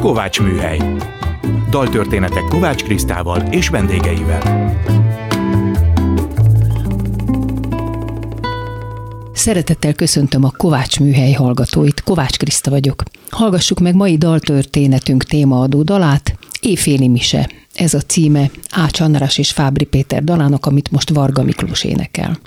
Kovács Műhely. Daltörténetek Kovács Krisztával és vendégeivel. Szeretettel köszöntöm a Kovács Műhely hallgatóit. Kovács Kriszta vagyok. Hallgassuk meg mai daltörténetünk témaadó dalát, Éjféli Mise. Ez a címe Ács András és Fábri Péter dalának, amit most Varga Miklós énekel.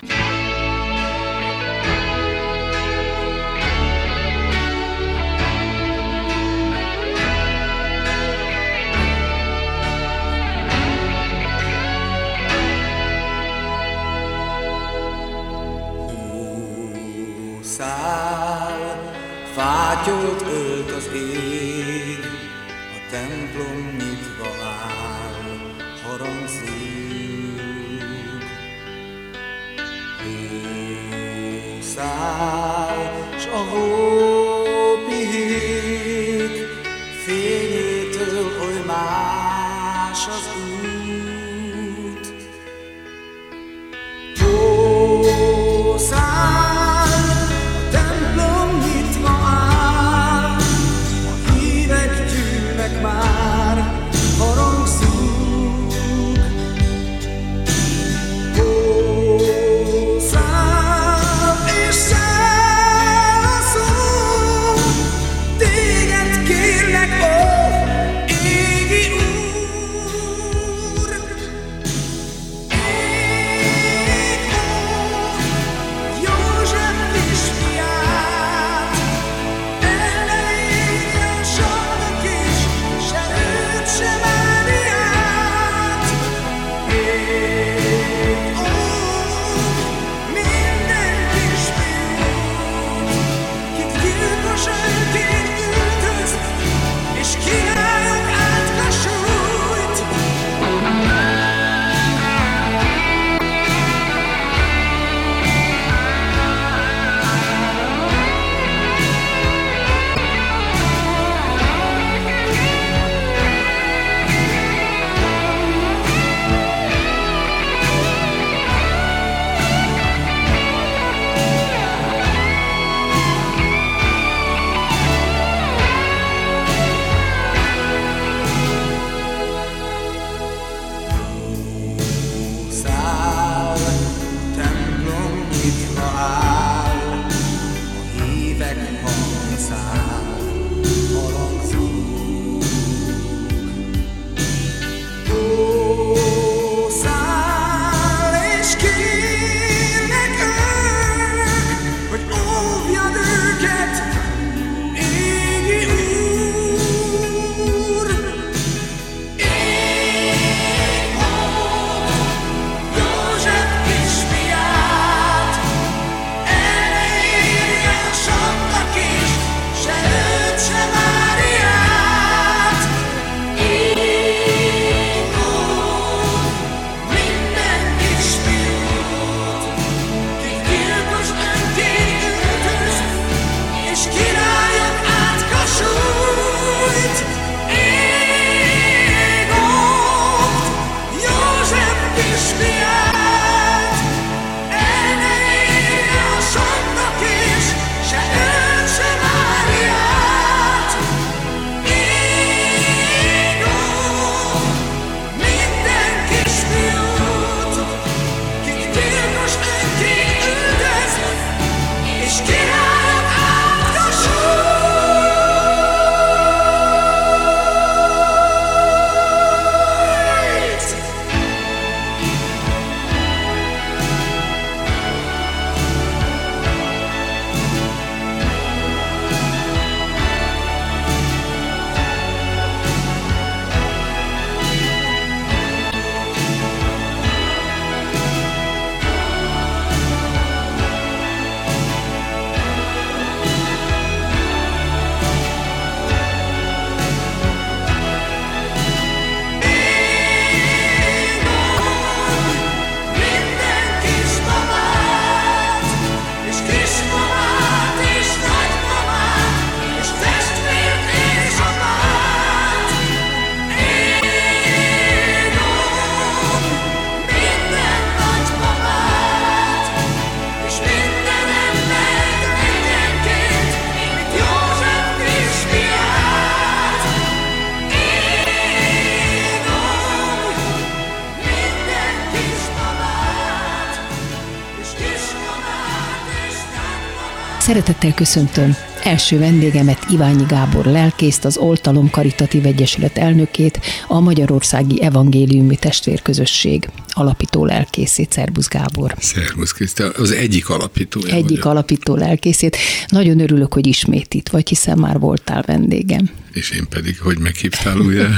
Szeretettel köszöntöm első vendégemet Iványi Gábor lelkészt, az Oltalom Karitatív Egyesület elnökét, a Magyarországi Evangéliumi Testvérközösség alapító lelkészét, Szerbusz Gábor. Szervusz Kriszta, az egyik alapítója Egyik vagyok. alapító lelkészét. Nagyon örülök, hogy ismét itt vagy, hiszen már voltál vendégem. És én pedig, hogy meghívtál újra.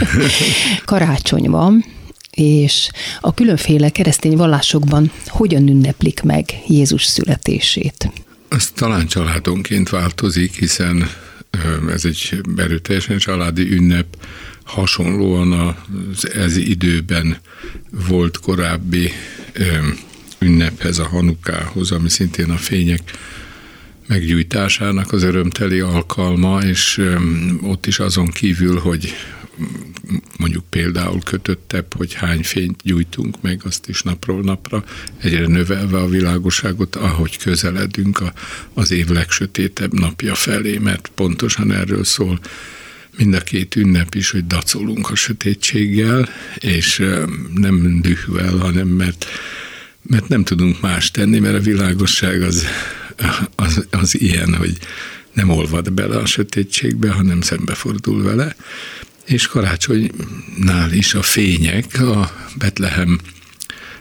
Karácsony van, és a különféle keresztény vallásokban hogyan ünneplik meg Jézus születését? Az talán családonként változik, hiszen ez egy erőteljesen családi ünnep, hasonlóan az ez időben volt korábbi ünnephez, a Hanukához, ami szintén a fények meggyújtásának az örömteli alkalma, és ott is azon kívül, hogy mondjuk például kötöttebb, hogy hány fényt gyújtunk meg, azt is napról napra, egyre növelve a világosságot, ahogy közeledünk a, az év legsötétebb napja felé, mert pontosan erről szól mind a két ünnep is, hogy dacolunk a sötétséggel, és nem dühvel, hanem mert, mert nem tudunk más tenni, mert a világosság az, az, az ilyen, hogy nem olvad bele a sötétségbe, hanem szembefordul vele és karácsonynál is a fények a Betlehem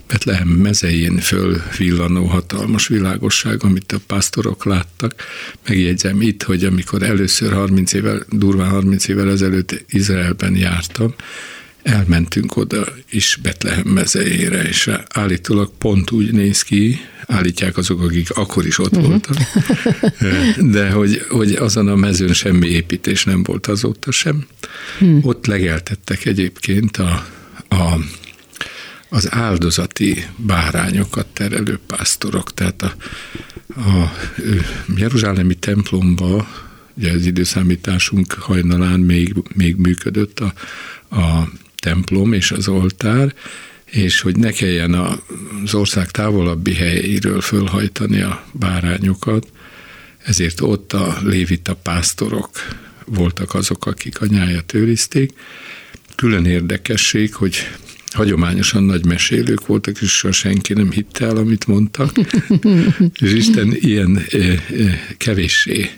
Betlehem mezején fölvillanó hatalmas világosság, amit a pásztorok láttak. Megjegyzem itt, hogy amikor először 30 évvel, durván 30 évvel ezelőtt Izraelben jártam, elmentünk oda is Betlehem mezejére, és állítólag pont úgy néz ki, állítják azok, akik akkor is ott uh-huh. voltak, de hogy, hogy azon a mezőn semmi építés nem volt azóta sem. Hmm. Ott legeltettek egyébként a, a, az áldozati bárányokat terelő pásztorok, tehát a, a Jeruzsálemi templomba, ugye az időszámításunk hajnalán még, még működött a, a templom és az oltár, és hogy ne kelljen az ország távolabbi helyeiről fölhajtani a bárányokat, ezért ott a lévita pásztorok voltak azok, akik a nyájat őrizték. Külön érdekesség, hogy hagyományosan nagy mesélők voltak, és soha senki nem hitte el, amit mondtak. és Isten ilyen kevéssé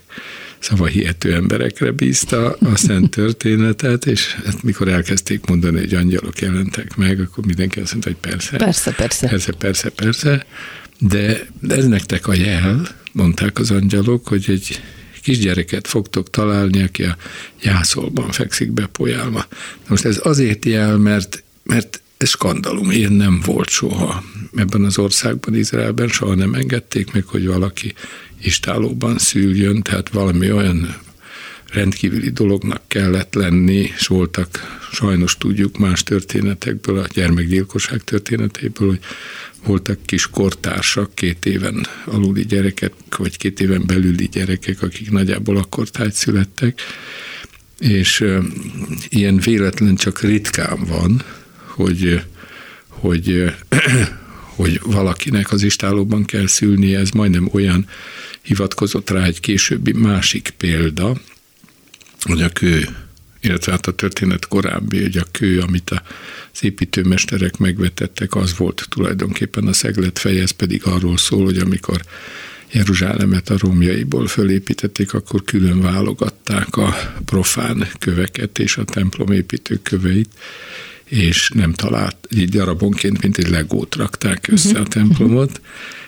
szavahihető emberekre bízta a szent történetet, és hát mikor elkezdték mondani, hogy angyalok jelentek meg, akkor mindenki azt mondta, hogy persze. Persze, persze. Persze, persze, persze. De ez nektek a jel, mondták az angyalok, hogy egy kisgyereket fogtok találni, aki a jászolban fekszik bepolyálva. Most ez azért jel, mert, mert ez skandalum, ilyen nem volt soha. Ebben az országban, Izraelben soha nem engedték meg, hogy valaki istálóban szüljön, tehát valami olyan rendkívüli dolognak kellett lenni, és voltak, sajnos tudjuk más történetekből, a gyermekgyilkosság történetéből, hogy voltak kis kortársak, két éven aluli gyerekek, vagy két éven belüli gyerekek, akik nagyjából akkor tájt születtek, és ilyen véletlen csak ritkán van, hogy, hogy, hogy valakinek az istálóban kell szülnie, ez majdnem olyan hivatkozott rá egy későbbi másik példa, hogy a kő, illetve hát a történet korábbi, hogy a kő, amit az építőmesterek megvetettek, az volt tulajdonképpen a szeglet fej, ez pedig arról szól, hogy amikor Jeruzsálemet a romjaiból fölépítették, akkor külön válogatták a profán köveket és a templom építő köveit, és nem talált, így darabonként, mint egy legót rakták össze uh-huh. a templomot,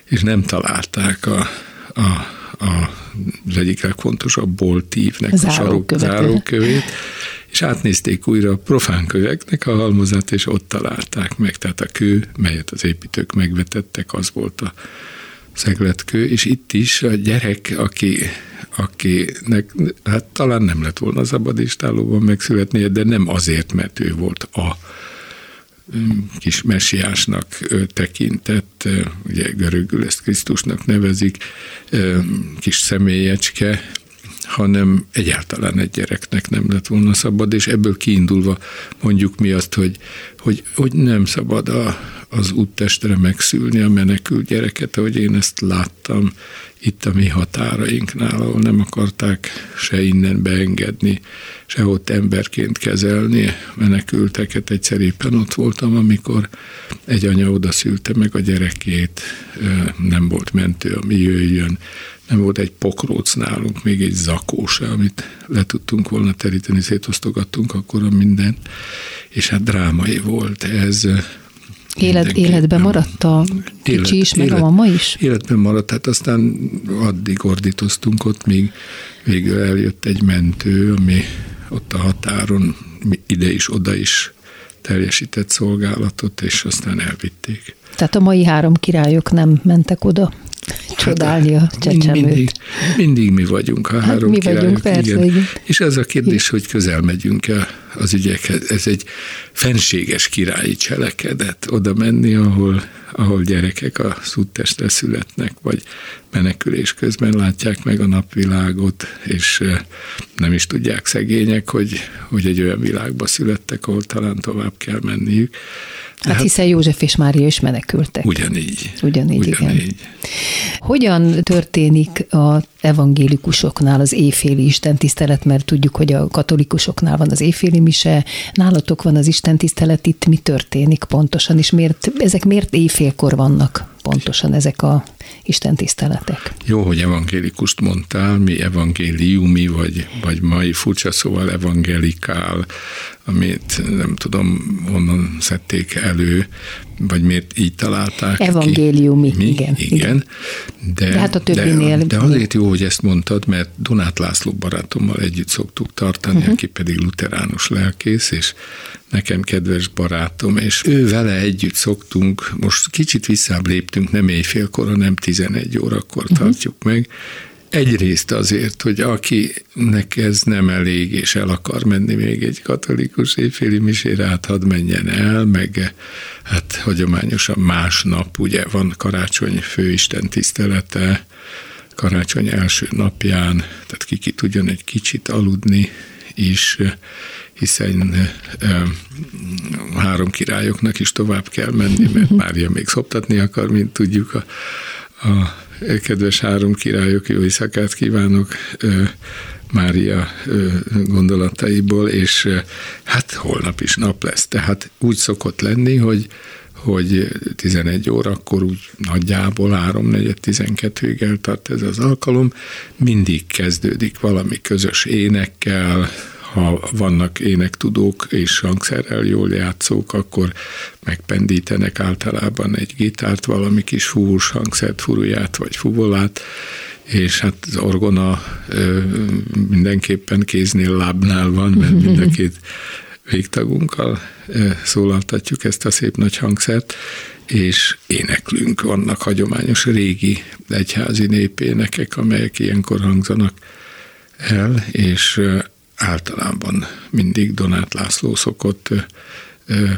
és nem találták a, a, a, az egyik legfontosabb boltívnek a, a sarok zárókövét, és átnézték újra a profán köveknek a halmozát, és ott találták meg. Tehát a kő, melyet az építők megvetettek, az volt a szegletkő, és itt is a gyerek, aki, akinek hát talán nem lett volna szabadistálóban megszületnie, de nem azért, mert ő volt a kis messiásnak tekintett, ugye görögül ezt Krisztusnak nevezik, kis személyecske, hanem egyáltalán egy gyereknek nem lett volna szabad, és ebből kiindulva mondjuk mi azt, hogy, hogy, hogy nem szabad a, az úttestre megszülni a menekült gyereket, ahogy én ezt láttam itt a mi határainknál, ahol nem akarták se innen beengedni, se ott emberként kezelni menekülteket. Egyszer éppen ott voltam, amikor egy anya oda szülte meg a gyerekét, nem volt mentő, ami jöjjön, nem volt egy pokróc nálunk, még egy zakó se, amit le tudtunk volna teríteni, szétosztogattunk akkor a mindent, és hát drámai volt ez. Élet, életben maradt a kicsi is, meg a mama is? Életben maradt, hát aztán addig ordítoztunk ott, míg végül eljött egy mentő, ami ott a határon ide is, oda is teljesített szolgálatot, és aztán elvitték. Tehát a mai három királyok nem mentek oda csodálni a csecsemőt. Mindig, mindig mi vagyunk a Hát három mi királyok. vagyunk, persze, igen. És ez a kérdés, hogy közel megyünk el az ügyekhez. Ez egy fenséges királyi cselekedet, oda menni, ahol, ahol gyerekek a szúttestre születnek, vagy menekülés közben látják meg a napvilágot, és nem is tudják szegények, hogy, hogy egy olyan világba születtek, ahol talán tovább kell menniük. Hát hiszen József és Mária is menekültek. Ugyanígy. Ugyanígy, igen. Hogyan történik a evangélikusoknál az éjféli istentisztelet, mert tudjuk, hogy a katolikusoknál van az éjféli mise, nálatok van az istentisztelet, itt mi történik pontosan, és miért, ezek miért éjfélkor vannak pontosan ezek a istentiszteletek? Jó, hogy evangélikust mondtál, mi evangéliumi, vagy, vagy mai furcsa szóval evangelikál, amit nem tudom, honnan szedték elő, vagy miért így találták Evangéliumi, ki. Mi? igen, igen. igen. De, De hát a többinél- De, de azért jó, hogy ezt mondtad, mert Donát László barátommal együtt szoktuk tartani, uh-huh. aki pedig luteránus lelkész, és nekem kedves barátom, és ő vele együtt szoktunk, most kicsit visszább léptünk, nem éjfélkor, hanem 11 órakor uh-huh. tartjuk meg, Egyrészt azért, hogy akinek ez nem elég, és el akar menni még egy katolikus éjféli misére, hát hadd menjen el, meg hát hagyományosan másnap, ugye van karácsony főisten tisztelete, karácsony első napján, tehát ki, ki tudjon egy kicsit aludni is, hiszen három királyoknak is tovább kell menni, mert Mária még szoptatni akar, mint tudjuk a, a kedves három királyok, jó éjszakát kívánok Mária gondolataiból, és hát holnap is nap lesz. Tehát úgy szokott lenni, hogy hogy 11 órakor úgy nagyjából 3-4-12-ig eltart ez az alkalom, mindig kezdődik valami közös énekkel, ha vannak énektudók és hangszerrel jól játszók, akkor megpendítenek általában egy gitárt, valami kis fúvós hangszert, furuját vagy fuvolát, és hát az orgona mindenképpen kéznél, lábnál van, mert mind a két végtagunkkal szólaltatjuk ezt a szép nagy hangszert, és éneklünk. Vannak hagyományos régi egyházi népénekek, amelyek ilyenkor hangzanak el, és általában mindig Donát László szokott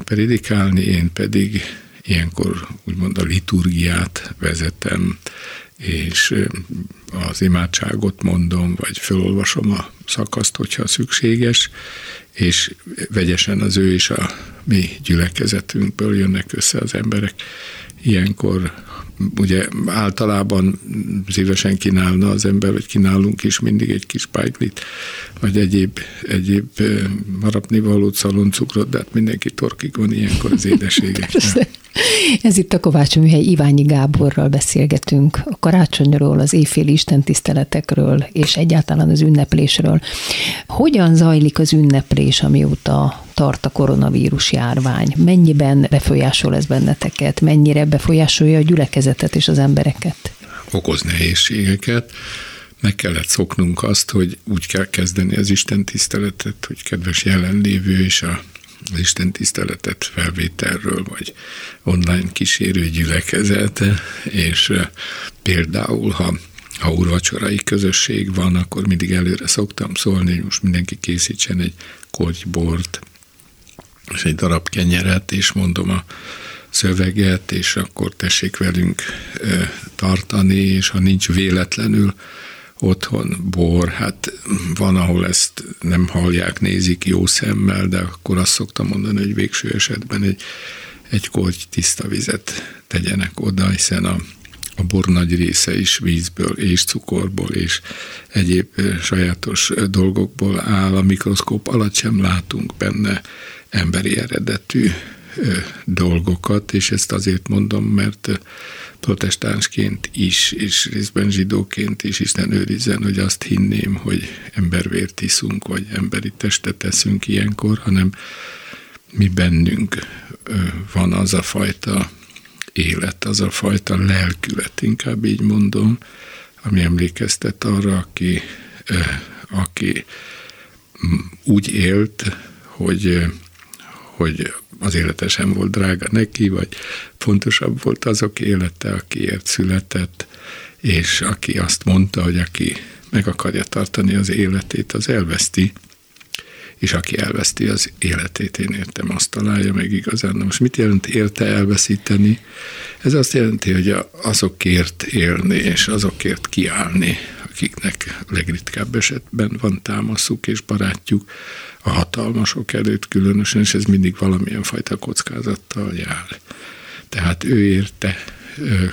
predikálni, én pedig ilyenkor úgymond a liturgiát vezetem, és az imádságot mondom, vagy felolvasom a szakaszt, hogyha szükséges, és vegyesen az ő és a mi gyülekezetünkből jönnek össze az emberek. Ilyenkor ugye általában szívesen kínálna az ember, vagy kínálunk is mindig egy kis pájglit, vagy egyéb, egyéb harapnivalót, szaloncukrot, de hát mindenki torkig van ilyenkor az édeségeknek. Ez itt a Kovács Műhely Iványi Gáborral beszélgetünk a karácsonyról, az éjféli istentiszteletekről, és egyáltalán az ünneplésről. Hogyan zajlik az ünneplés, amióta tart a koronavírus járvány? Mennyiben befolyásol ez benneteket? Mennyire befolyásolja a gyülekezetet és az embereket? Okoz nehézségeket. Meg kellett szoknunk azt, hogy úgy kell kezdeni az Isten tiszteletet, hogy kedves jelenlévő és a az Isten tiszteletet felvételről, vagy online kísérő gyülekezet, és például, ha ha úrvacsorai közösség van, akkor mindig előre szoktam szólni, hogy most mindenki készítsen egy kortybort, és egy darab kenyeret, és mondom a szöveget, és akkor tessék velünk tartani, és ha nincs véletlenül otthon bor, hát van, ahol ezt nem hallják, nézik jó szemmel, de akkor azt szoktam mondani, hogy végső esetben egy, egy korty tiszta vizet tegyenek oda, hiszen a, a bor nagy része is vízből és cukorból és egyéb sajátos dolgokból áll, a mikroszkóp alatt sem látunk benne emberi eredetű dolgokat, és ezt azért mondom, mert protestánsként is, és részben zsidóként is Isten őrizzen, hogy azt hinném, hogy embervért iszunk, vagy emberi testet teszünk ilyenkor, hanem mi bennünk van az a fajta élet, az a fajta lelkület, inkább így mondom, ami emlékeztet arra, aki, aki úgy élt, hogy, hogy az élete sem volt drága neki, vagy fontosabb volt azok élete, akiért született, és aki azt mondta, hogy aki meg akarja tartani az életét, az elveszti, és aki elveszti az életét, én értem, azt találja meg igazán. Na most mit jelent érte elveszíteni? Ez azt jelenti, hogy azokért élni, és azokért kiállni, akiknek legritkább esetben van támaszuk és barátjuk, a hatalmasok előtt különösen, és ez mindig valamilyen fajta kockázattal jár. Tehát ő érte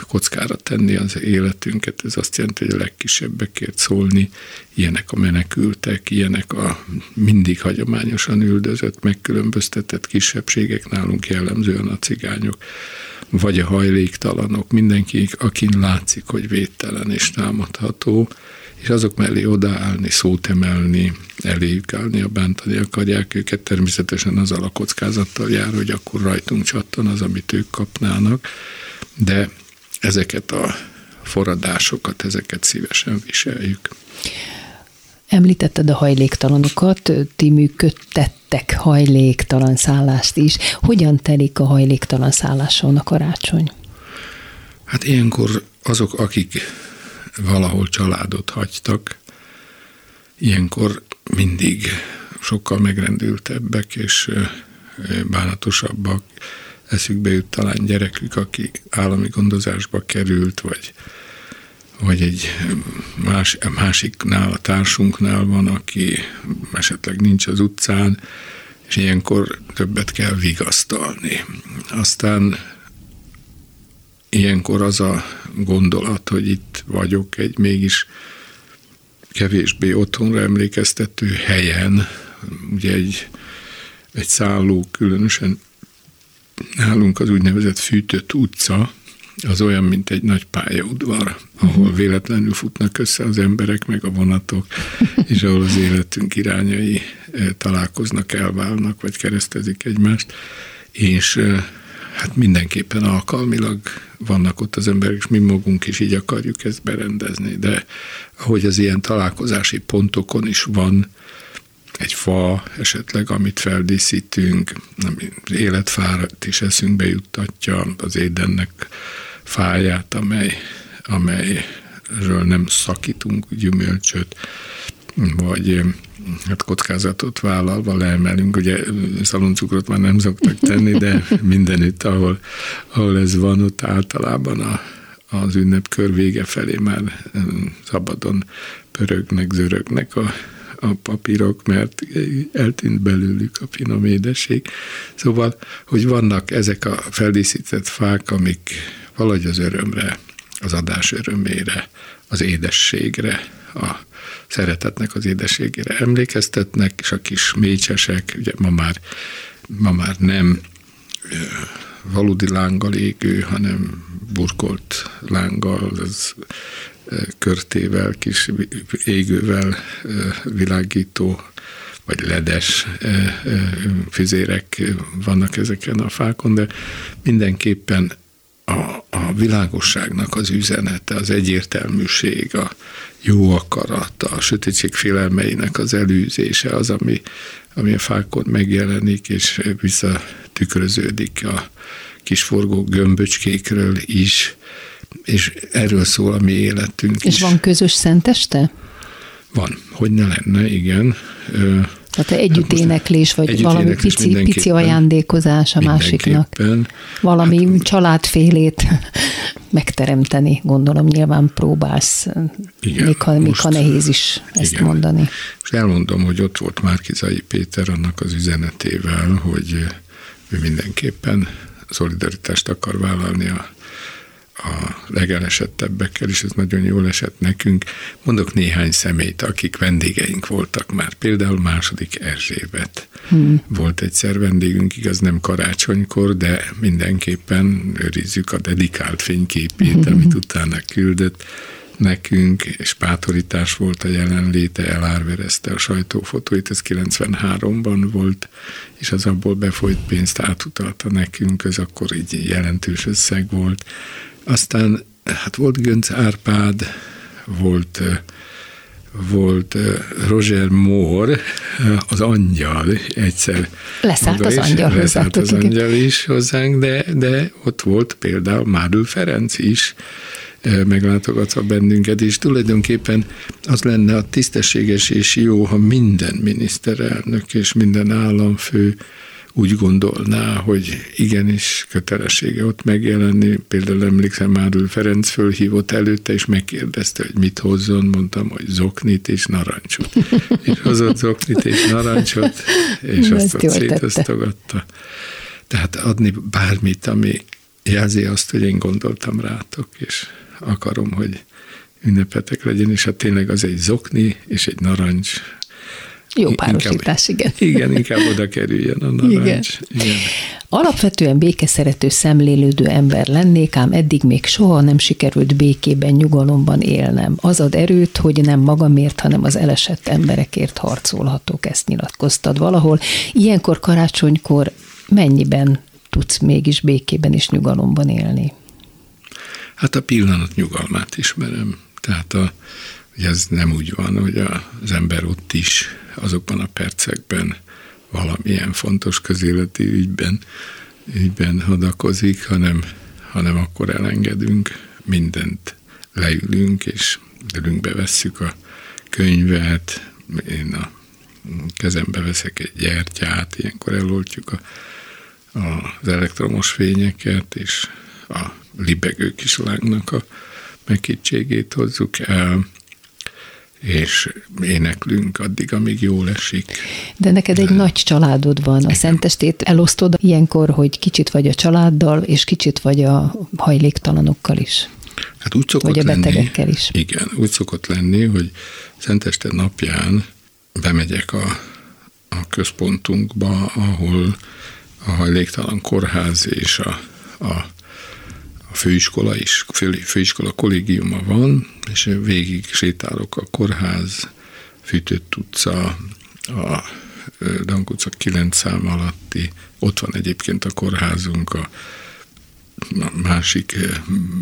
kockára tenni az életünket, ez azt jelenti, hogy a legkisebbekért szólni, ilyenek a menekültek, ilyenek a mindig hagyományosan üldözött, megkülönböztetett kisebbségek, nálunk jellemzően a cigányok, vagy a hajléktalanok, mindenki, akin látszik, hogy védtelen és támadható, és azok mellé odaállni, szót emelni, eléjük állni, a bántani akarják őket, természetesen azzal a kockázattal jár, hogy akkor rajtunk csattan az, amit ők kapnának, de ezeket a forradásokat, ezeket szívesen viseljük. Említetted a hajléktalanokat, ti működtettek hajléktalan szállást is. Hogyan telik a hajléktalan szálláson a karácsony? Hát ilyenkor azok, akik valahol családot hagytak, ilyenkor mindig sokkal megrendültebbek és bánatosabbak. Eszükbe jut talán gyerekük, aki állami gondozásba került, vagy, vagy egy más, másiknál, a társunknál van, aki esetleg nincs az utcán, és ilyenkor többet kell vigasztalni. Aztán ilyenkor az a gondolat, hogy itt vagyok egy mégis kevésbé otthonra emlékeztető helyen, ugye egy, egy szálló, különösen nálunk az úgynevezett fűtött utca, az olyan, mint egy nagy pályaudvar, ahol véletlenül futnak össze az emberek, meg a vonatok, és ahol az életünk irányai eh, találkoznak, elválnak, vagy keresztezik egymást, és eh, hát mindenképpen alkalmilag vannak ott az emberek, és mi magunk is így akarjuk ezt berendezni, de ahogy az ilyen találkozási pontokon is van egy fa esetleg, amit feldíszítünk, ami életfárat is eszünkbe juttatja, az édennek fáját, amely, amelyről nem szakítunk gyümölcsöt, vagy hát kockázatot vállalva leemelünk. Ugye szaloncukrot már nem szoktak tenni, de mindenütt, ahol, ahol ez van, ott általában a, az ünnepkör vége felé már szabadon pörögnek, zörögnek a, a papírok, mert eltűnt belőlük a finom édesség. Szóval, hogy vannak ezek a feldíszített fák, amik valahogy az örömre, az adás örömére, az édességre, a szeretetnek az édességére emlékeztetnek, és a kis mécsesek, ugye ma már, ma már nem valódi lánggal égő, hanem burkolt lánggal, az körtével, kis égővel világító, vagy ledes füzérek vannak ezeken a fákon, de mindenképpen a, a világosságnak az üzenete, az egyértelműség, a jó akarat, a sötétség félelmeinek az elűzése az, ami, ami a fákon megjelenik, és visszatükröződik a kisforgó gömböcskékről is, és erről szól a mi életünk És is. van közös szenteste? Van, hogy ne lenne, igen. Tehát együtt hát éneklés, vagy együtt valami éneklés pici, pici ajándékozás a másiknak. Valami hát, családfélét megteremteni, gondolom nyilván próbálsz, igen, még, ha, még ha nehéz is ezt igen. mondani. Most elmondom, hogy ott volt Márkizai Péter annak az üzenetével, hogy ő mindenképpen szolidaritást akar vállalni a, a legelesettebbekkel, és ez nagyon jól esett nekünk. Mondok néhány személyt, akik vendégeink voltak már. Például második Erzsébet. Hmm. Volt egyszer vendégünk, igaz nem karácsonykor, de mindenképpen őrizzük a dedikált fényképét, hmm. amit utána küldött nekünk, és bátorítás volt a jelenléte, elárverezte a sajtófotóit, ez 93-ban volt, és az abból befolyt pénzt átutalta nekünk, ez akkor így jelentős összeg volt. Aztán hát volt Gönc Árpád, volt volt Roger Moore, az angyal egyszer. Leszállt az angyal Leszállt az angyal is hozzánk, de, de ott volt például Mádül Ferenc is, meglátogatva bennünket, és tulajdonképpen az lenne a tisztességes és jó, ha minden miniszterelnök és minden államfő úgy gondolná, hogy igenis kötelessége ott megjelenni. Például emlékszem, Márul Ferenc fölhívott előtte, és megkérdezte, hogy mit hozzon, mondtam, hogy zoknit és narancsot. és hozott zoknit és narancsot, és azt ott szétosztogatta. Tehát adni bármit, ami jelzi azt, hogy én gondoltam rátok, és akarom, hogy ünnepetek legyen, és hát tényleg az egy zokni és egy narancs. Jó párosítás, inkább, igen. Igen, inkább oda kerüljen a narancs. Igen. igen. Alapvetően békeszerető, szemlélődő ember lennék, ám eddig még soha nem sikerült békében, nyugalomban élnem. Az ad erőt, hogy nem magamért, hanem az elesett emberekért harcolhatok, ezt nyilatkoztad valahol. Ilyenkor karácsonykor mennyiben tudsz mégis békében és nyugalomban élni? Hát a pillanat nyugalmát ismerem. Tehát a, ez nem úgy van, hogy az ember ott is azokban a percekben valamilyen fontos közéleti ügyben, ügyben hadakozik, hanem, hanem akkor elengedünk mindent, leülünk, és ülünkbe vesszük a könyvet, én a kezembe veszek egy gyertyát, ilyenkor eloltjuk a, a, az elektromos fényeket, és a libegő kislángnak a meghittségét hozzuk el, és éneklünk addig, amíg jól esik. De neked egy De... nagy családod van. A szentestét elosztod ilyenkor, hogy kicsit vagy a családdal, és kicsit vagy a hajléktalanokkal is. Hát úgy szokott vagy a betegekkel lenni, is. Igen, úgy szokott lenni, hogy Szenteste napján bemegyek a, a központunkba, ahol a hajléktalan kórház és a, a a főiskola is, fő, főiskola kollégiuma van, és végig sétálok a kórház, Fűtött utca, a Dank utca 9 szám alatti, ott van egyébként a kórházunk, a másik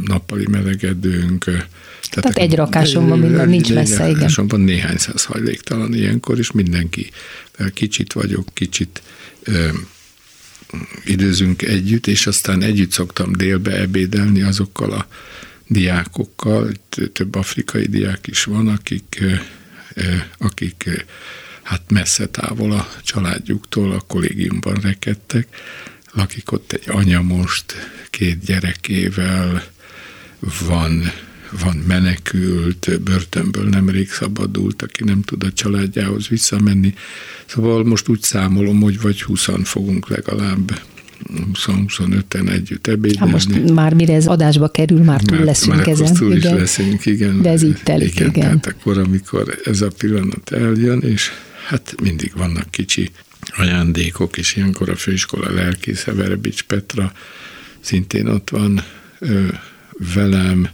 nappali melegedőnk. Tehát, Tehát egy rakáson van minden, nincs messze, igen. van néhány száz hajléktalan ilyenkor, és mindenki kicsit vagyok, kicsit időzünk együtt, és aztán együtt szoktam délbe ebédelni azokkal a diákokkal, több afrikai diák is van, akik, akik hát messze távol a családjuktól a kollégiumban rekedtek, lakik ott egy anya most két gyerekével, van van menekült, börtönből nemrég szabadult, aki nem tud a családjához visszamenni. Szóval most úgy számolom, hogy vagy 20 fogunk legalább 20-25-en együtt ebédelni. Hát most már mire ez adásba kerül, már túl már, leszünk már ezen. túl igen. is leszünk, igen. De ez így telik, igen. igen. Tehát akkor, amikor ez a pillanat eljön, és hát mindig vannak kicsi ajándékok, és ilyenkor a főiskola lelkésze Verebics Petra szintén ott van ö, velem,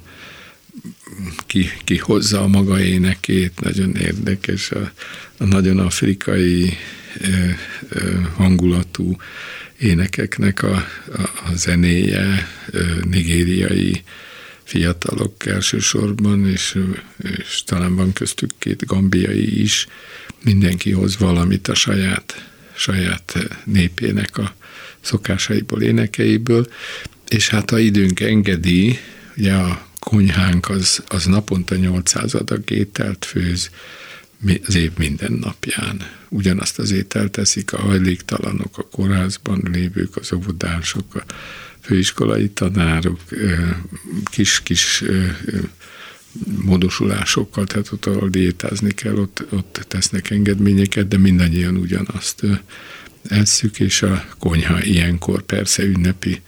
ki, ki hozza a maga énekét, nagyon érdekes, a, a nagyon afrikai e, e, hangulatú énekeknek a, a, a zenéje, e, nigériai fiatalok elsősorban, és, és talán van köztük két gambiai is, mindenki hoz valamit a saját, saját népének a szokásaiból, énekeiből, és hát a időnk engedi, ugye a konyhánk az, az naponta 800 adag ételt főz az év minden napján. Ugyanazt az ételt teszik a hajléktalanok, a kórházban lévők, az óvodások, a főiskolai tanárok, kis-kis módosulásokkal, tehát ott, ahol diétázni kell, ott, ott tesznek engedményeket, de mindannyian ugyanazt esszük, és a konyha ilyenkor persze ünnepi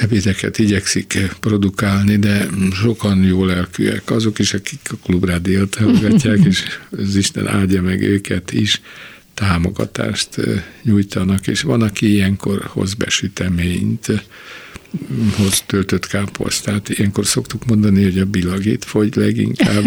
ebédeket igyekszik produkálni, de sokan jó lelkűek, azok is, akik a klubrádiót hallgatják, és az Isten áldja meg őket is, támogatást nyújtanak, és van, aki ilyenkor hoz be süteményt, hoz töltött káposztát. Ilyenkor szoktuk mondani, hogy a bilagét fogy leginkább.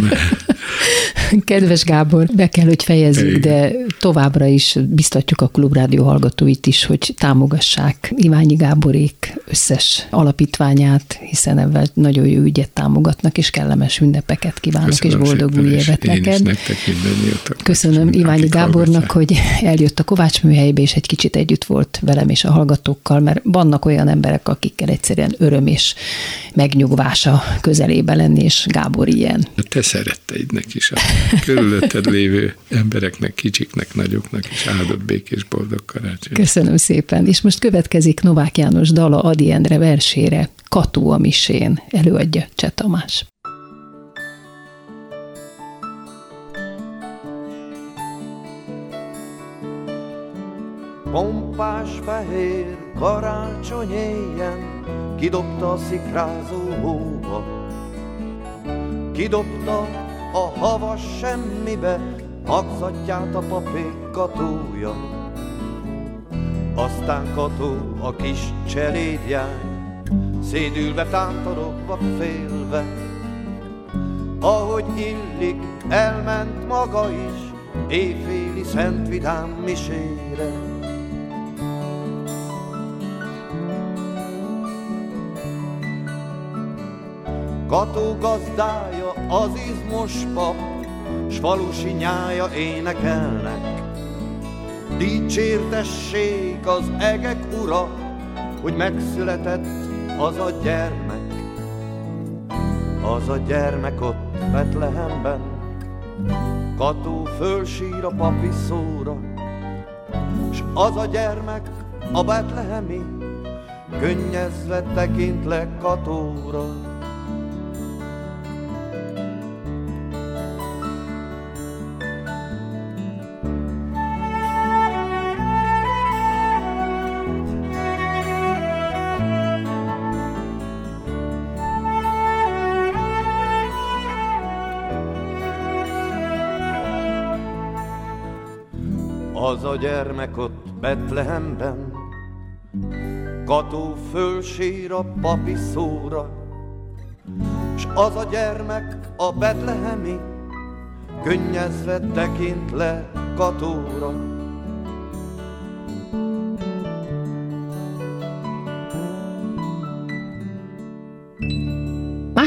Kedves Gábor, be kell, hogy fejezzük, de továbbra is biztatjuk a Klubrádió hallgatóit is, hogy támogassák Iványi Gáborék összes alapítványát, hiszen ebben nagyon jó ügyet támogatnak, és kellemes ünnepeket kívánok, Köszönöm és boldog új évet neked. Nektek Köszönöm Iványi Gábornak, hogy eljött a Kovács műhelybe, és egy kicsit együtt volt velem és a hallgatókkal, mert vannak olyan emberek, akikkel egyszerűen öröm és megnyugvása közelébe lenni, és Gábor ilyen. Te szeretteidnek is, a körülötted lévő embereknek, kicsiknek, nagyoknak is áldott békés boldog karácsony. Köszönöm szépen. És most következik Novák János dala Adi Endre versére, Kató a misén, előadja Cseh Tamás. Pompás fehér karácsony éjjel Kidobta a szikrázó hóba Kidobta a havas semmibe Magzatját a papék katója Aztán kató a kis cselédjány Szédülve tántorogva félve. Ahogy illik, elment maga is Éjféli szent vidám misére Kató gazdája, az izmos pap, s falusi nyája énekelnek. Dicsértessék az egek ura, hogy megszületett az a gyermek. Az a gyermek ott Betlehemben, Kató fölsír a papi szóra, s az a gyermek a betlehemi, könnyezve tekint le Katóra. Gyermek ott Betlehemben, Kató fölsír a papi szóra, S az a gyermek a betlehemi, Könnyezve tekint le Katóra.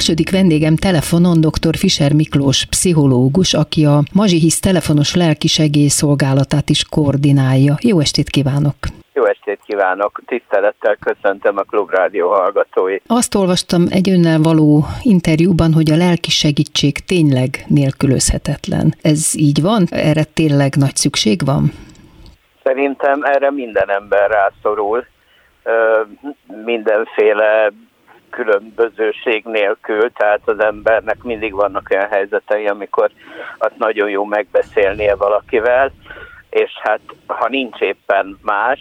Második vendégem telefonon dr. Fischer Miklós, pszichológus, aki a Mazsihisz telefonos lelki segélyszolgálatát is koordinálja. Jó estét kívánok! Jó estét kívánok! Tisztelettel köszöntöm a Klubrádió hallgatóit. Azt olvastam egy önnel való interjúban, hogy a lelki segítség tényleg nélkülözhetetlen. Ez így van? Erre tényleg nagy szükség van? Szerintem erre minden ember rászorul. Mindenféle különbözőség nélkül, tehát az embernek mindig vannak olyan helyzetei, amikor azt nagyon jó megbeszélnie valakivel, és hát ha nincs éppen más,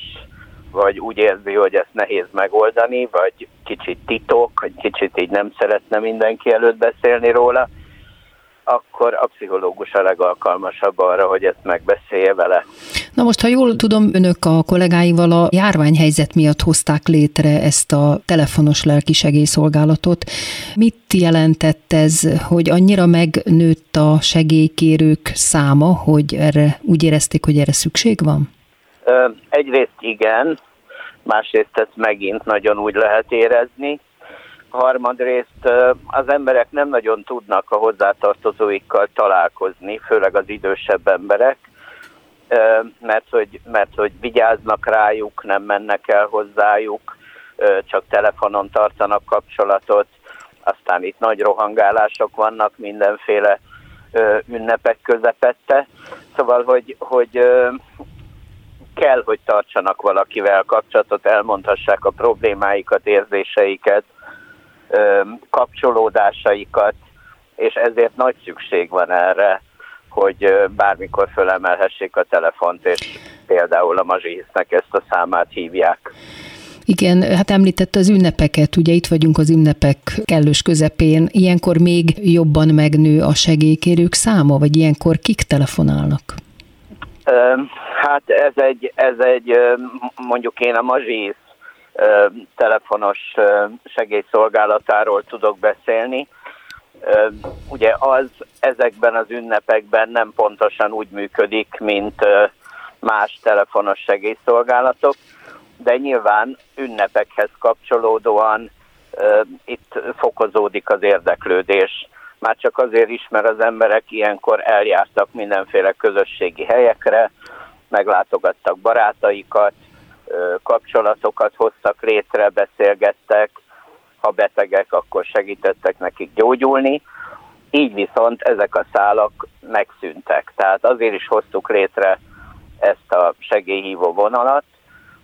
vagy úgy érzi, hogy ezt nehéz megoldani, vagy kicsit titok, vagy kicsit így nem szeretne mindenki előtt beszélni róla, akkor a pszichológus a legalkalmasabb arra, hogy ezt megbeszélje vele. Na most, ha jól tudom, önök a kollégáival a járványhelyzet miatt hozták létre ezt a telefonos lelki segélyszolgálatot. Mit jelentett ez, hogy annyira megnőtt a segélykérők száma, hogy erre úgy érezték, hogy erre szükség van? Egyrészt igen, másrészt ezt megint nagyon úgy lehet érezni, harmadrészt az emberek nem nagyon tudnak a hozzátartozóikkal találkozni, főleg az idősebb emberek, mert hogy, mert hogy vigyáznak rájuk, nem mennek el hozzájuk, csak telefonon tartanak kapcsolatot, aztán itt nagy rohangálások vannak mindenféle ünnepek közepette, szóval, hogy, hogy kell, hogy tartsanak valakivel kapcsolatot, elmondhassák a problémáikat, érzéseiket, kapcsolódásaikat, és ezért nagy szükség van erre, hogy bármikor fölemelhessék a telefont, és például a mazsihisznek ezt a számát hívják. Igen, hát említette az ünnepeket, ugye itt vagyunk az ünnepek kellős közepén. Ilyenkor még jobban megnő a segélykérők száma, vagy ilyenkor kik telefonálnak? Hát ez egy, ez egy mondjuk én a mazsész telefonos segélyszolgálatáról tudok beszélni. Ugye az ezekben az ünnepekben nem pontosan úgy működik, mint más telefonos segélyszolgálatok, de nyilván ünnepekhez kapcsolódóan itt fokozódik az érdeklődés. Már csak azért is, mert az emberek ilyenkor eljártak mindenféle közösségi helyekre, meglátogattak barátaikat, kapcsolatokat hoztak létre, beszélgettek, ha betegek, akkor segítettek nekik gyógyulni. Így viszont ezek a szálak megszűntek. Tehát azért is hoztuk létre ezt a segélyhívó vonalat,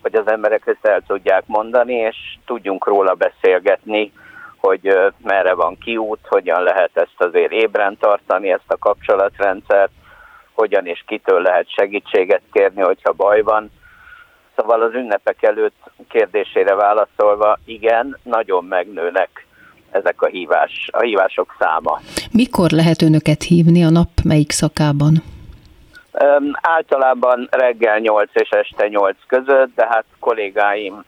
hogy az emberek ezt el tudják mondani, és tudjunk róla beszélgetni, hogy merre van kiút, hogyan lehet ezt azért ébren tartani, ezt a kapcsolatrendszert, hogyan és kitől lehet segítséget kérni, hogyha baj van. Szóval az ünnepek előtt kérdésére válaszolva, igen, nagyon megnőnek ezek a hívás, a hívások száma. Mikor lehet önöket hívni a nap melyik szakában? Um, általában reggel 8 és este 8 között, de hát kollégáim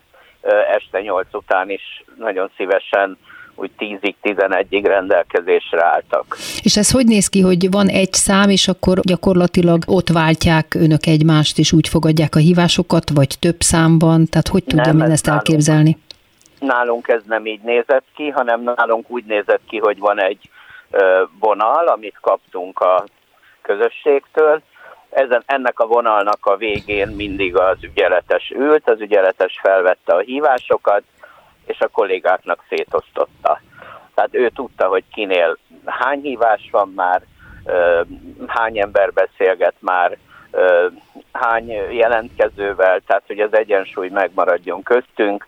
este 8 után is nagyon szívesen úgy 10-ig, 11-ig rendelkezésre álltak. És ez hogy néz ki, hogy van egy szám, és akkor gyakorlatilag ott váltják önök egymást, és úgy fogadják a hívásokat, vagy több számban? Tehát hogy tudja nem, ezt nálunk, elképzelni? Nálunk ez nem így nézett ki, hanem nálunk úgy nézett ki, hogy van egy vonal, amit kaptunk a közösségtől, ezen, ennek a vonalnak a végén mindig az ügyeletes ült, az ügyeletes felvette a hívásokat, és a kollégáknak szétosztotta. Tehát ő tudta, hogy kinél hány hívás van már, hány ember beszélget már, hány jelentkezővel, tehát hogy az egyensúly megmaradjon köztünk,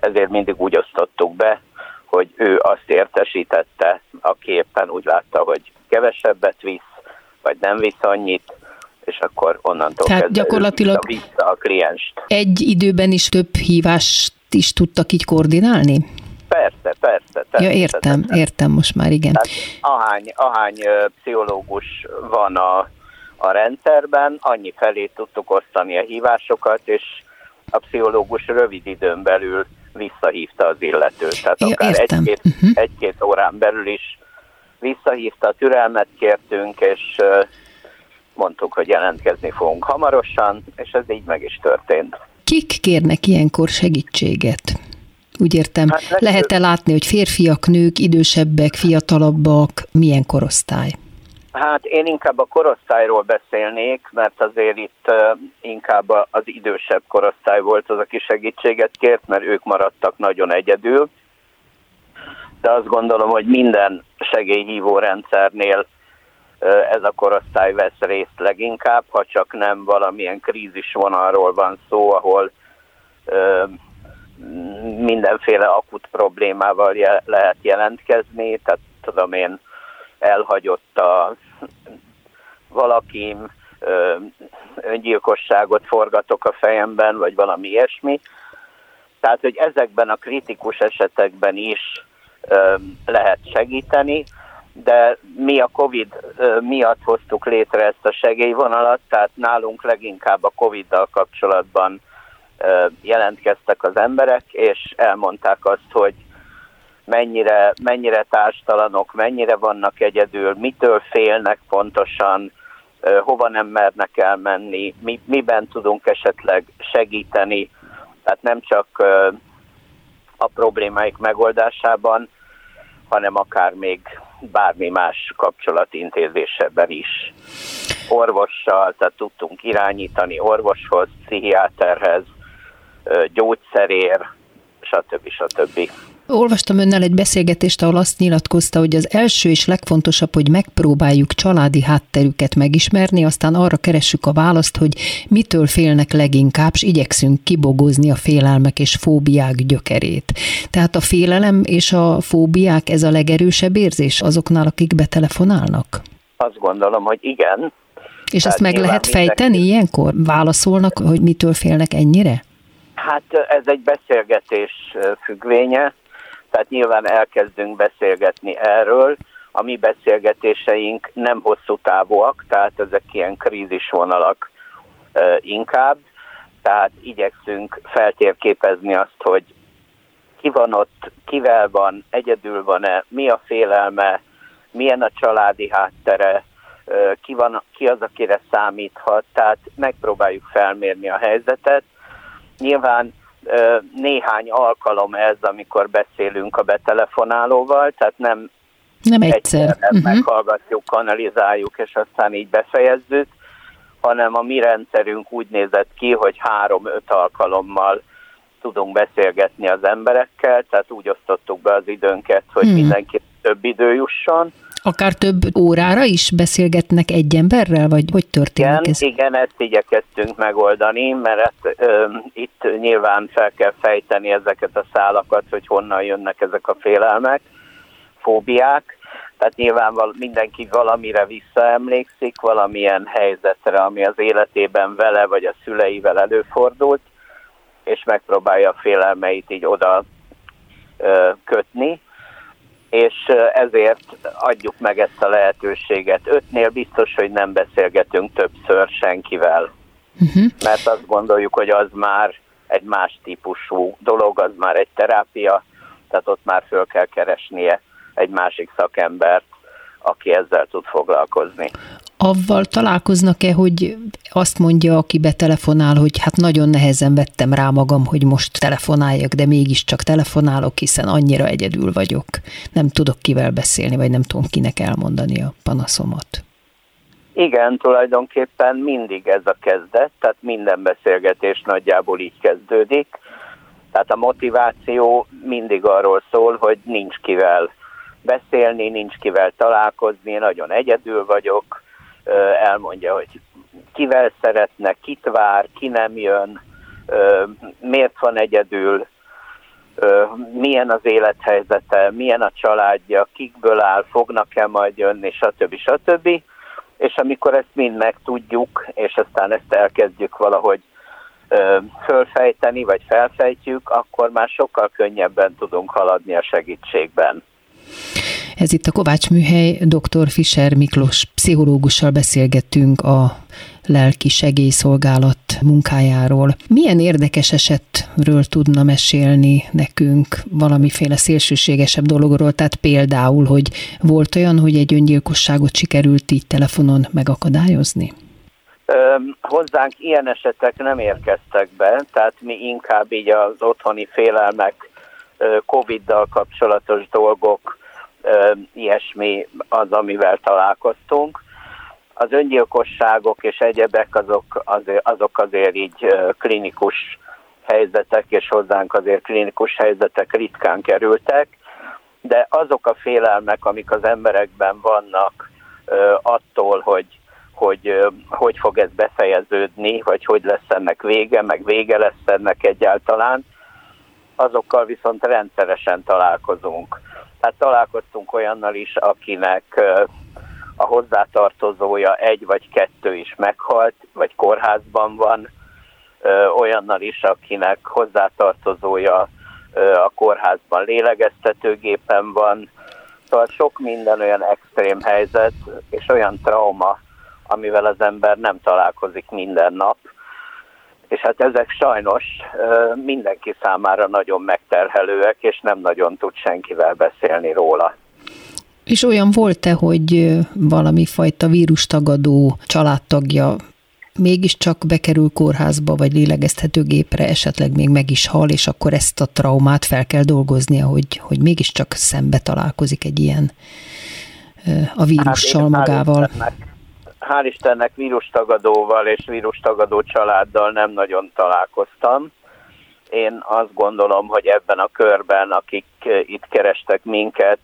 ezért mindig úgy osztottuk be, hogy ő azt értesítette, aki éppen úgy látta, hogy kevesebbet visz, vagy nem visz annyit, és akkor onnantól Tehát gyakorlatilag vissza, vissza a klienst. Egy időben is több hívást is tudtak így koordinálni? Persze, persze. Ja, értem, értem most már, igen. Tehát ahány, ahány pszichológus van a, a rendszerben, annyi felé tudtuk osztani a hívásokat, és a pszichológus rövid időn belül visszahívta az illetőt. Tehát ja, akár egy-két, uh-huh. egy-két órán belül is visszahívta, türelmet kértünk, és mondtuk, hogy jelentkezni fogunk hamarosan, és ez így meg is történt. Kik kérnek ilyenkor segítséget? Úgy értem, hát lehet-e látni, hogy férfiak, nők, idősebbek, fiatalabbak, milyen korosztály? Hát én inkább a korosztályról beszélnék, mert azért itt inkább az idősebb korosztály volt az, aki segítséget kért, mert ők maradtak nagyon egyedül. De azt gondolom, hogy minden segélyhívó rendszernél ez a korosztály vesz részt leginkább, ha csak nem valamilyen krízis vonalról van szó, ahol mindenféle akut problémával je- lehet jelentkezni, tehát tudom én, elhagyott a valakim, öngyilkosságot forgatok a fejemben, vagy valami ilyesmi. Tehát, hogy ezekben a kritikus esetekben is lehet segíteni, de mi a COVID miatt hoztuk létre ezt a segélyvonalat, tehát nálunk leginkább a COVID-dal kapcsolatban jelentkeztek az emberek, és elmondták azt, hogy mennyire, mennyire társtalanok, mennyire vannak egyedül, mitől félnek pontosan, hova nem mernek elmenni, mi, miben tudunk esetleg segíteni, tehát nem csak a problémáik megoldásában, hanem akár még bármi más kapcsolatintézéseben is. Orvossal, tehát tudtunk irányítani orvoshoz, pszichiáterhez, gyógyszerér, stb. stb. Olvastam önnel egy beszélgetést, ahol azt nyilatkozta, hogy az első és legfontosabb, hogy megpróbáljuk családi hátterüket megismerni, aztán arra keressük a választ, hogy mitől félnek leginkább, és igyekszünk kibogozni a félelmek és fóbiák gyökerét. Tehát a félelem és a fóbiák ez a legerősebb érzés azoknál, akik betelefonálnak? Azt gondolom, hogy igen. És Tehát ezt meg lehet fejteni mindenki... ilyenkor? Válaszolnak, hogy mitől félnek ennyire? Hát ez egy beszélgetés függvénye, tehát nyilván elkezdünk beszélgetni erről, a mi beszélgetéseink nem hosszú távúak, tehát ezek ilyen krízisvonalak inkább, tehát igyekszünk feltérképezni azt, hogy ki van ott, kivel van, egyedül van-e, mi a félelme, milyen a családi háttere, ki, van, ki az, akire számíthat, tehát megpróbáljuk felmérni a helyzetet. Nyilván néhány alkalom ez, amikor beszélünk a betelefonálóval, tehát nem, nem egyszer. egyszer uh-huh. meghallgatjuk, kanalizáljuk, és aztán így befejezzük, hanem a mi rendszerünk úgy nézett ki, hogy három-öt alkalommal tudunk beszélgetni az emberekkel, tehát úgy osztottuk be az időnket, hogy hmm. mindenki több idő jusson. Akár több órára is beszélgetnek egy emberrel, vagy hogy történik igen, ez? Igen, ezt igyekeztünk megoldani, mert ezt, ö, itt nyilván fel kell fejteni ezeket a szálakat, hogy honnan jönnek ezek a félelmek, fóbiák. Tehát nyilván mindenki valamire visszaemlékszik, valamilyen helyzetre, ami az életében vele vagy a szüleivel előfordult, és megpróbálja a félelmeit így oda ö, kötni és ezért adjuk meg ezt a lehetőséget. Ötnél biztos, hogy nem beszélgetünk többször senkivel, uh-huh. mert azt gondoljuk, hogy az már egy más típusú dolog, az már egy terápia, tehát ott már föl kell keresnie egy másik szakembert, aki ezzel tud foglalkozni avval találkoznak-e, hogy azt mondja, aki betelefonál, hogy hát nagyon nehezen vettem rá magam, hogy most telefonáljak, de mégiscsak telefonálok, hiszen annyira egyedül vagyok. Nem tudok kivel beszélni, vagy nem tudom kinek elmondani a panaszomat. Igen, tulajdonképpen mindig ez a kezdet, tehát minden beszélgetés nagyjából így kezdődik. Tehát a motiváció mindig arról szól, hogy nincs kivel beszélni, nincs kivel találkozni, nagyon egyedül vagyok, elmondja, hogy kivel szeretne, kit vár, ki nem jön, miért van egyedül, milyen az élethelyzete, milyen a családja, kikből áll, fognak-e majd jönni, stb. stb. És amikor ezt mind megtudjuk, és aztán ezt elkezdjük valahogy fölfejteni, vagy felfejtjük, akkor már sokkal könnyebben tudunk haladni a segítségben. Ez itt a Kovács Műhely, dr. Fischer Miklós pszichológussal beszélgettünk a lelki segélyszolgálat munkájáról. Milyen érdekes esetről tudna mesélni nekünk valamiféle szélsőségesebb dologról, tehát például, hogy volt olyan, hogy egy öngyilkosságot sikerült így telefonon megakadályozni? Ö, hozzánk ilyen esetek nem érkeztek be, tehát mi inkább így az otthoni félelmek, Covid-dal kapcsolatos dolgok, ilyesmi az, amivel találkoztunk. Az öngyilkosságok és egyebek azok azért, azok azért így klinikus helyzetek, és hozzánk azért klinikus helyzetek ritkán kerültek, de azok a félelmek, amik az emberekben vannak attól, hogy hogy hogy fog ez befejeződni, vagy hogy lesz ennek vége, meg vége lesz ennek egyáltalán, azokkal viszont rendszeresen találkozunk. Tehát találkoztunk olyannal is, akinek a hozzátartozója egy vagy kettő is meghalt, vagy kórházban van, olyannal is, akinek hozzátartozója a kórházban lélegeztetőgépen van. Szóval sok minden olyan extrém helyzet, és olyan trauma, amivel az ember nem találkozik minden nap, és hát ezek sajnos mindenki számára nagyon megterhelőek, és nem nagyon tud senkivel beszélni róla. És olyan volt-e, hogy valami fajta vírustagadó családtagja mégiscsak bekerül kórházba, vagy lélegeztetőgépre, esetleg még meg is hal, és akkor ezt a traumát fel kell dolgoznia, hogy, hogy mégiscsak szembe találkozik egy ilyen a vírussal hát magával. Istennek hál' Istennek vírustagadóval és vírustagadó családdal nem nagyon találkoztam. Én azt gondolom, hogy ebben a körben, akik itt kerestek minket,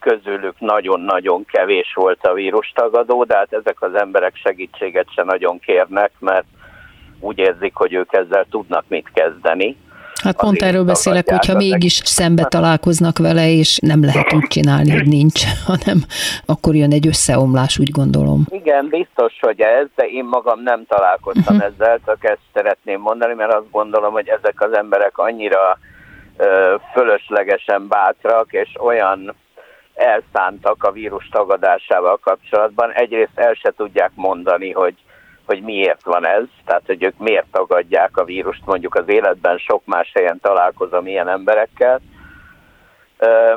közülük nagyon-nagyon kevés volt a vírustagadó, de hát ezek az emberek segítséget se nagyon kérnek, mert úgy érzik, hogy ők ezzel tudnak mit kezdeni. Hát pont erről beszélek, hogyha mégis szembe találkoznak vele, és nem lehet úgy csinálni, hogy nincs, hanem akkor jön egy összeomlás, úgy gondolom. Igen, biztos, hogy ez, de én magam nem találkoztam ezzel, csak ezt szeretném mondani, mert azt gondolom, hogy ezek az emberek annyira ö, fölöslegesen bátrak, és olyan elszántak a vírus tagadásával kapcsolatban. Egyrészt el se tudják mondani, hogy, hogy miért van ez, tehát hogy ők miért tagadják a vírust, mondjuk az életben sok más helyen találkozom ilyen emberekkel. Ö,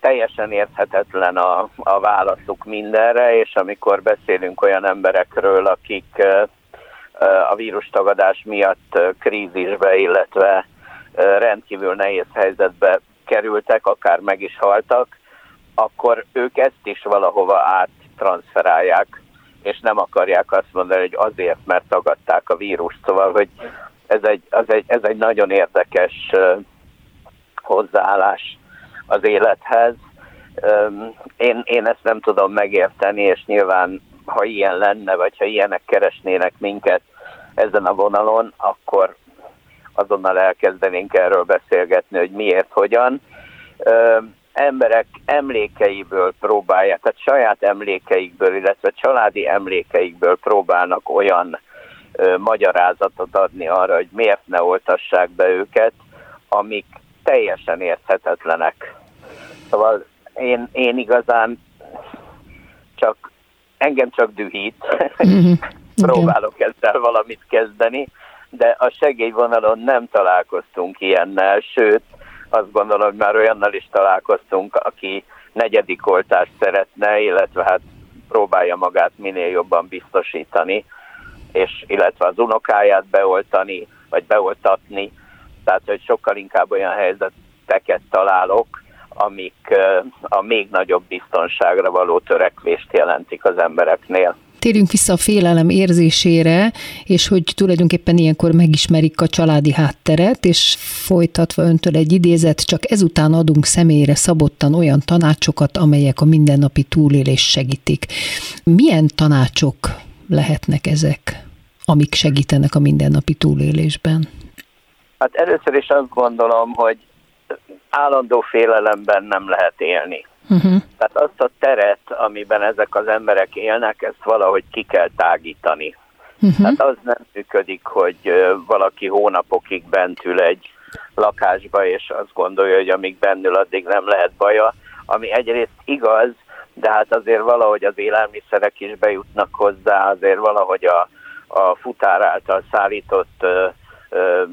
teljesen érthetetlen a, a válaszuk mindenre, és amikor beszélünk olyan emberekről, akik ö, a vírustagadás miatt krízisbe, illetve rendkívül nehéz helyzetbe kerültek, akár meg is haltak, akkor ők ezt is valahova áttranszferálják, és nem akarják azt mondani, hogy azért, mert tagadták a vírust. Szóval, hogy ez egy, az egy, ez egy nagyon érdekes hozzáállás az élethez. Én, én ezt nem tudom megérteni, és nyilván, ha ilyen lenne, vagy ha ilyenek keresnének minket ezen a vonalon, akkor azonnal elkezdenénk erről beszélgetni, hogy miért, hogyan. Emberek emlékeiből próbálják, tehát saját emlékeikből, illetve családi emlékeikből próbálnak olyan ö, magyarázatot adni arra, hogy miért ne oltassák be őket, amik teljesen érthetetlenek. Szóval én, én igazán csak, engem csak dühít, próbálok ezzel valamit kezdeni, de a segélyvonalon nem találkoztunk ilyennel, sőt, azt gondolom, hogy már olyannal is találkoztunk, aki negyedik oltást szeretne, illetve hát próbálja magát minél jobban biztosítani, és illetve az unokáját beoltani, vagy beoltatni, tehát hogy sokkal inkább olyan helyzeteket találok, amik a még nagyobb biztonságra való törekvést jelentik az embereknél. Térjünk vissza a félelem érzésére, és hogy tulajdonképpen ilyenkor megismerik a családi hátteret, és folytatva öntől egy idézet, csak ezután adunk személyre szabottan olyan tanácsokat, amelyek a mindennapi túlélést segítik. Milyen tanácsok lehetnek ezek, amik segítenek a mindennapi túlélésben? Hát először is azt gondolom, hogy állandó félelemben nem lehet élni. Uh-huh. Tehát azt a teret, amiben ezek az emberek élnek, ezt valahogy ki kell tágítani. Uh-huh. Tehát az nem működik, hogy valaki hónapokig bent ül egy lakásba, és azt gondolja, hogy amíg bennül, addig nem lehet baja, ami egyrészt igaz, de hát azért valahogy az élelmiszerek is bejutnak hozzá, azért valahogy a, a futár által szállított ö, ö,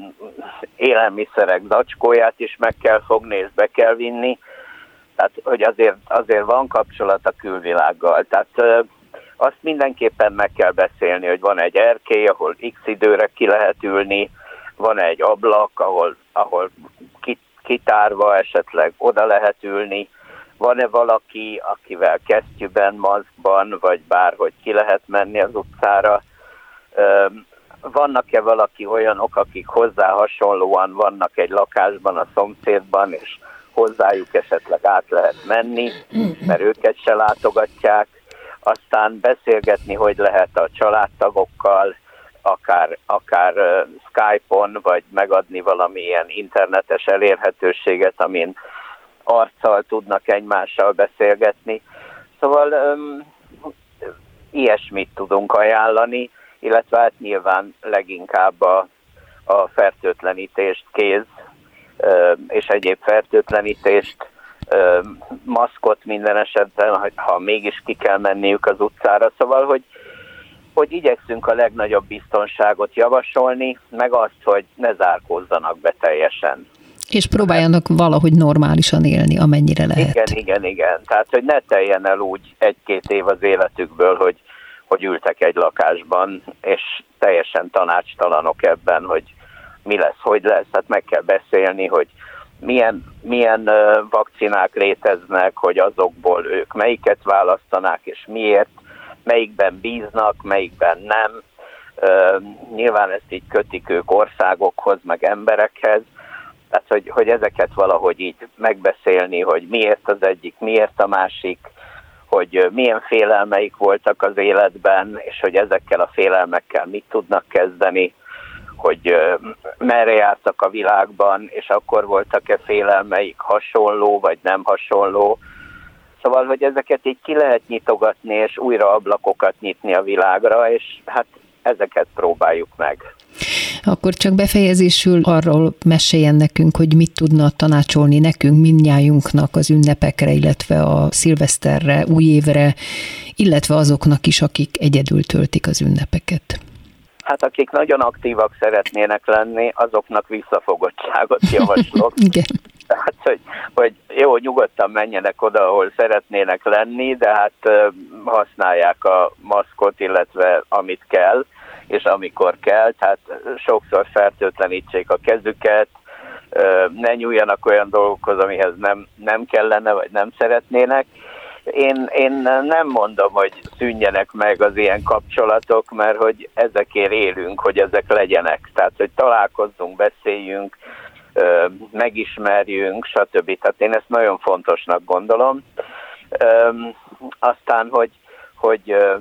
élelmiszerek zacskóját is meg kell fogni, és be kell vinni, tehát hogy azért, azért van kapcsolat a külvilággal. Tehát azt mindenképpen meg kell beszélni, hogy van egy erkély, ahol x időre ki lehet ülni, van egy ablak, ahol, ahol ki- kitárva esetleg oda lehet ülni, van-e valaki, akivel kesztyűben, maszkban, vagy bárhogy ki lehet menni az utcára, vannak-e valaki olyanok, akik hozzá hasonlóan vannak egy lakásban a szomszédban, és hozzájuk esetleg át lehet menni, mert őket se látogatják, aztán beszélgetni, hogy lehet a családtagokkal, akár, akár Skype-on, vagy megadni valamilyen internetes elérhetőséget, amin arccal tudnak egymással beszélgetni. Szóval um, ilyesmit tudunk ajánlani, illetve hát nyilván leginkább a, a fertőtlenítést kéz és egyéb fertőtlenítést, maszkot minden esetben, ha, ha mégis ki kell menniük az utcára. Szóval, hogy, hogy igyekszünk a legnagyobb biztonságot javasolni, meg azt, hogy ne zárkózzanak be teljesen. És próbáljanak valahogy normálisan élni, amennyire lehet. Igen, igen, igen. Tehát, hogy ne teljen el úgy egy-két év az életükből, hogy, hogy ültek egy lakásban, és teljesen tanácstalanok ebben, hogy mi lesz, hogy lesz. Tehát meg kell beszélni, hogy milyen, milyen vakcinák léteznek, hogy azokból ők melyiket választanák, és miért, melyikben bíznak, melyikben nem. Nyilván ezt így kötik ők országokhoz, meg emberekhez, tehát, hogy, hogy ezeket valahogy így megbeszélni, hogy miért az egyik, miért a másik, hogy milyen félelmeik voltak az életben, és hogy ezekkel a félelmekkel mit tudnak kezdeni, hogy merre jártak a világban, és akkor voltak-e félelmeik hasonló, vagy nem hasonló. Szóval, hogy ezeket így ki lehet nyitogatni, és újra ablakokat nyitni a világra, és hát ezeket próbáljuk meg. Akkor csak befejezésül arról meséljen nekünk, hogy mit tudna tanácsolni nekünk, mindnyájunknak az ünnepekre, illetve a szilveszterre, új évre, illetve azoknak is, akik egyedül töltik az ünnepeket. Hát akik nagyon aktívak szeretnének lenni, azoknak visszafogottságot javaslok. Igen. Tehát, hogy, hogy jó, nyugodtan menjenek oda, ahol szeretnének lenni, de hát használják a maszkot, illetve amit kell, és amikor kell, tehát sokszor fertőtlenítsék a kezüket, ne nyúljanak olyan dolgokhoz, amihez nem, nem kellene, vagy nem szeretnének. Én, én nem mondom, hogy szűnjenek meg az ilyen kapcsolatok, mert hogy ezekért élünk, hogy ezek legyenek. Tehát, hogy találkozzunk, beszéljünk, megismerjünk, stb. Tehát én ezt nagyon fontosnak gondolom. Aztán, hogy, hogy ö,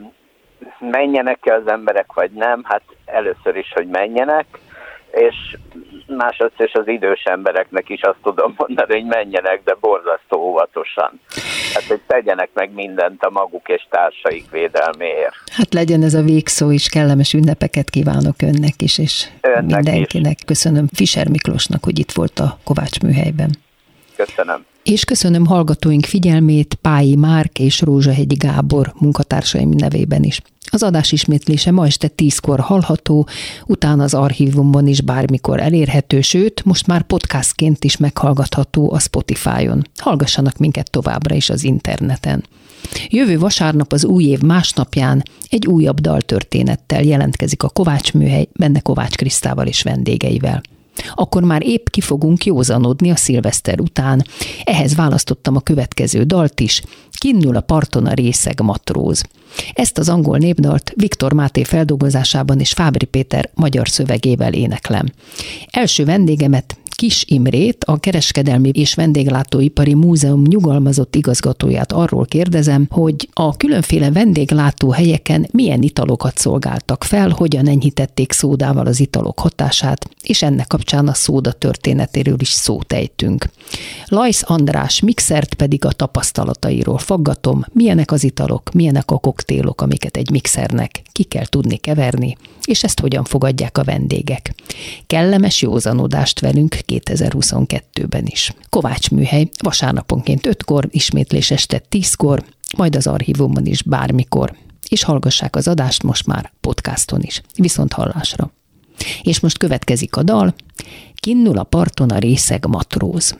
menjenek-e az emberek, vagy nem, hát először is, hogy menjenek, és másodszor is az idős embereknek is azt tudom mondani, hogy menjenek, de borzasztó óvatosan. Hát, hogy tegyenek meg mindent a maguk és társaik védelméért. Hát legyen ez a végszó is, kellemes ünnepeket kívánok önnek is, és Önnek mindenkinek. Köszönöm Fischer Miklósnak, hogy itt volt a Kovács műhelyben. Köszönöm. És köszönöm hallgatóink figyelmét Pályi Márk és Rózsahegyi Gábor munkatársaim nevében is. Az adás ismétlése ma este tízkor hallható, utána az archívumban is bármikor elérhető, sőt, most már podcastként is meghallgatható a Spotify-on. Hallgassanak minket továbbra is az interneten. Jövő vasárnap az új év másnapján egy újabb daltörténettel jelentkezik a Kovács műhely, benne Kovács Krisztával és vendégeivel. Akkor már épp ki fogunk józanodni a szilveszter után. Ehhez választottam a következő dalt is, Kinnül a parton a részeg matróz. Ezt az angol népdalt Viktor Máté feldolgozásában és Fábri Péter magyar szövegével éneklem. Első vendégemet Kis Imrét, a Kereskedelmi és Vendéglátóipari Múzeum nyugalmazott igazgatóját arról kérdezem, hogy a különféle vendéglátó helyeken milyen italokat szolgáltak fel, hogyan enyhítették szódával az italok hatását, és ennek kapcsán a szóda történetéről is szót ejtünk. Lajsz András mixert pedig a tapasztalatairól faggatom, milyenek az italok, milyenek a koktélok, amiket egy mixernek ki kell tudni keverni, és ezt hogyan fogadják a vendégek. Kellemes józanodást velünk 2022-ben is. Kovács műhely vasárnaponként 5-kor, ismétlés este 10-kor, majd az archívumban is bármikor. És hallgassák az adást most már podcaston is. Viszont hallásra. És most következik a dal, Kinnul a parton a részeg matróz.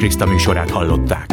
Kriszta műsorát hallották.